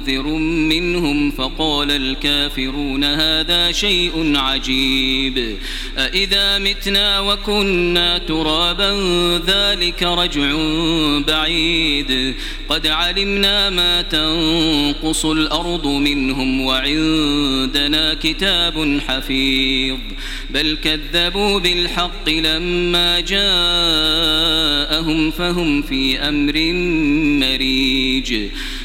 منذر منهم فقال الكافرون هذا شيء عجيب. أإذا متنا وكنا ترابا ذلك رجع بعيد. قد علمنا ما تنقص الأرض منهم وعندنا كتاب حفيظ. بل كذبوا بالحق لما جاءهم فهم في أمر مريج.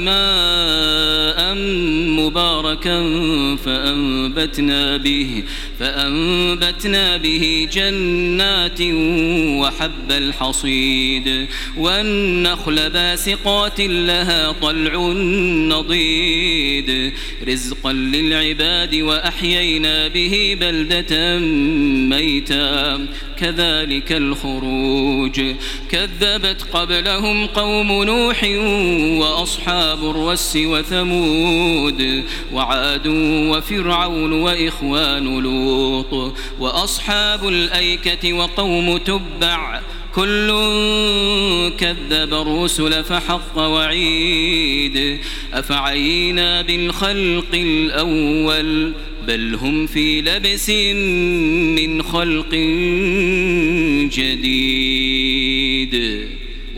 ماء مباركا فأنبتنا به فأنبتنا به جنات وحب الحصيد. والنخل باسقات لها طلع نضيد. رزقا للعباد وأحيينا به بلدة ميتا. كذلك الخروج. كذبت قبلهم قوم نوح وأصحاب الرس وثمود وعاد وفرعون وإخوان لوط وأصحاب الأيكة وقوم تبع كل كذب الرسل فحق وعيد أفعينا بالخلق الأول بل هم في لبس من خلق جديد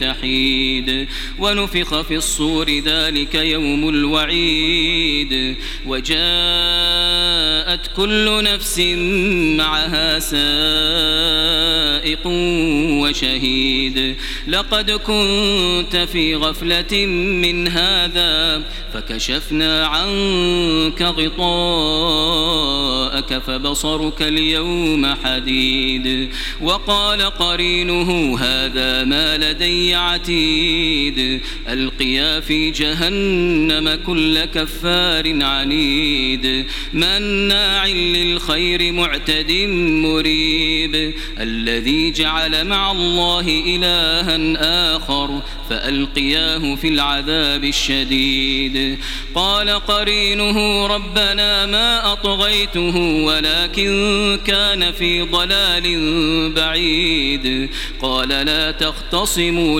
تحيد ونفخ في الصور ذلك يوم الوعيد. وجاءت كل نفس معها سائق وشهيد. لقد كنت في غفلة من هذا فكشفنا عنك غطاءك فبصرك اليوم حديد. وقال قرينه هذا ما لدي عتيد. ألقيا في جهنم كل كفار عنيد. مناع للخير معتد مريب. الذي جعل مع الله إلها آخر فألقياه في العذاب الشديد. قال قرينه ربنا ما أطغيته ولكن كان في ضلال بعيد. قال لا تختصموا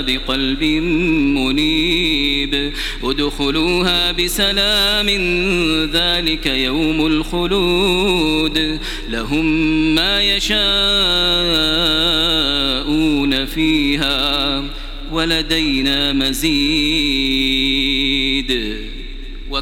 بقلب منيب. ادخلوها بسلام ذلك يوم الخلود. لهم ما يشاءون فيها ولدينا مزيد.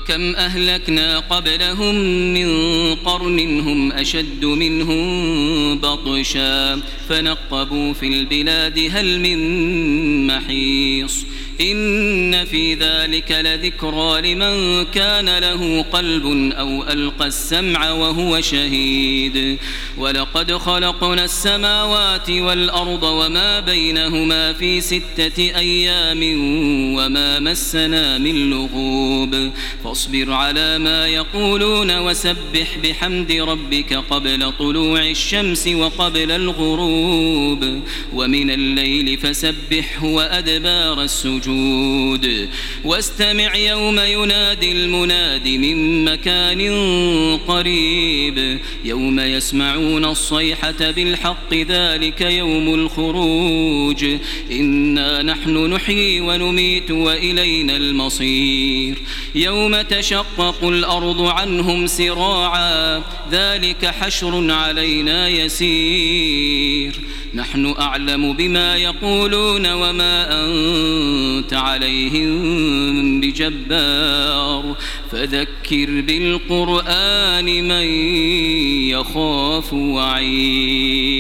وكم أهلكنا قبلهم من قرن هم أشد منهم بطشا فنقبوا في البلاد هل من محيص إن في ذلك لذكرى لمن كان له قلب أو ألقى السمع وهو شهيد. ولقد خلقنا السماوات والأرض وما بينهما في ستة أيام وما مسنا من لغوب. فاصبر على ما يقولون وسبح بحمد ربك قبل طلوع الشمس وقبل الغروب. ومن الليل فسبحه وأدبار السجود. واستمع يوم ينادي المناد من مكان قريب. يوم يسمعون الصيحة بالحق ذلك يوم الخروج. إنا نحن نحيي ونميت وإلينا المصير. يوم تشقق الأرض عنهم سراعا ذلك حشر علينا يسير. نحن أعلم بما يقولون وما أنت عليهم بجبار فذكر بالقرآن من يخاف وعيد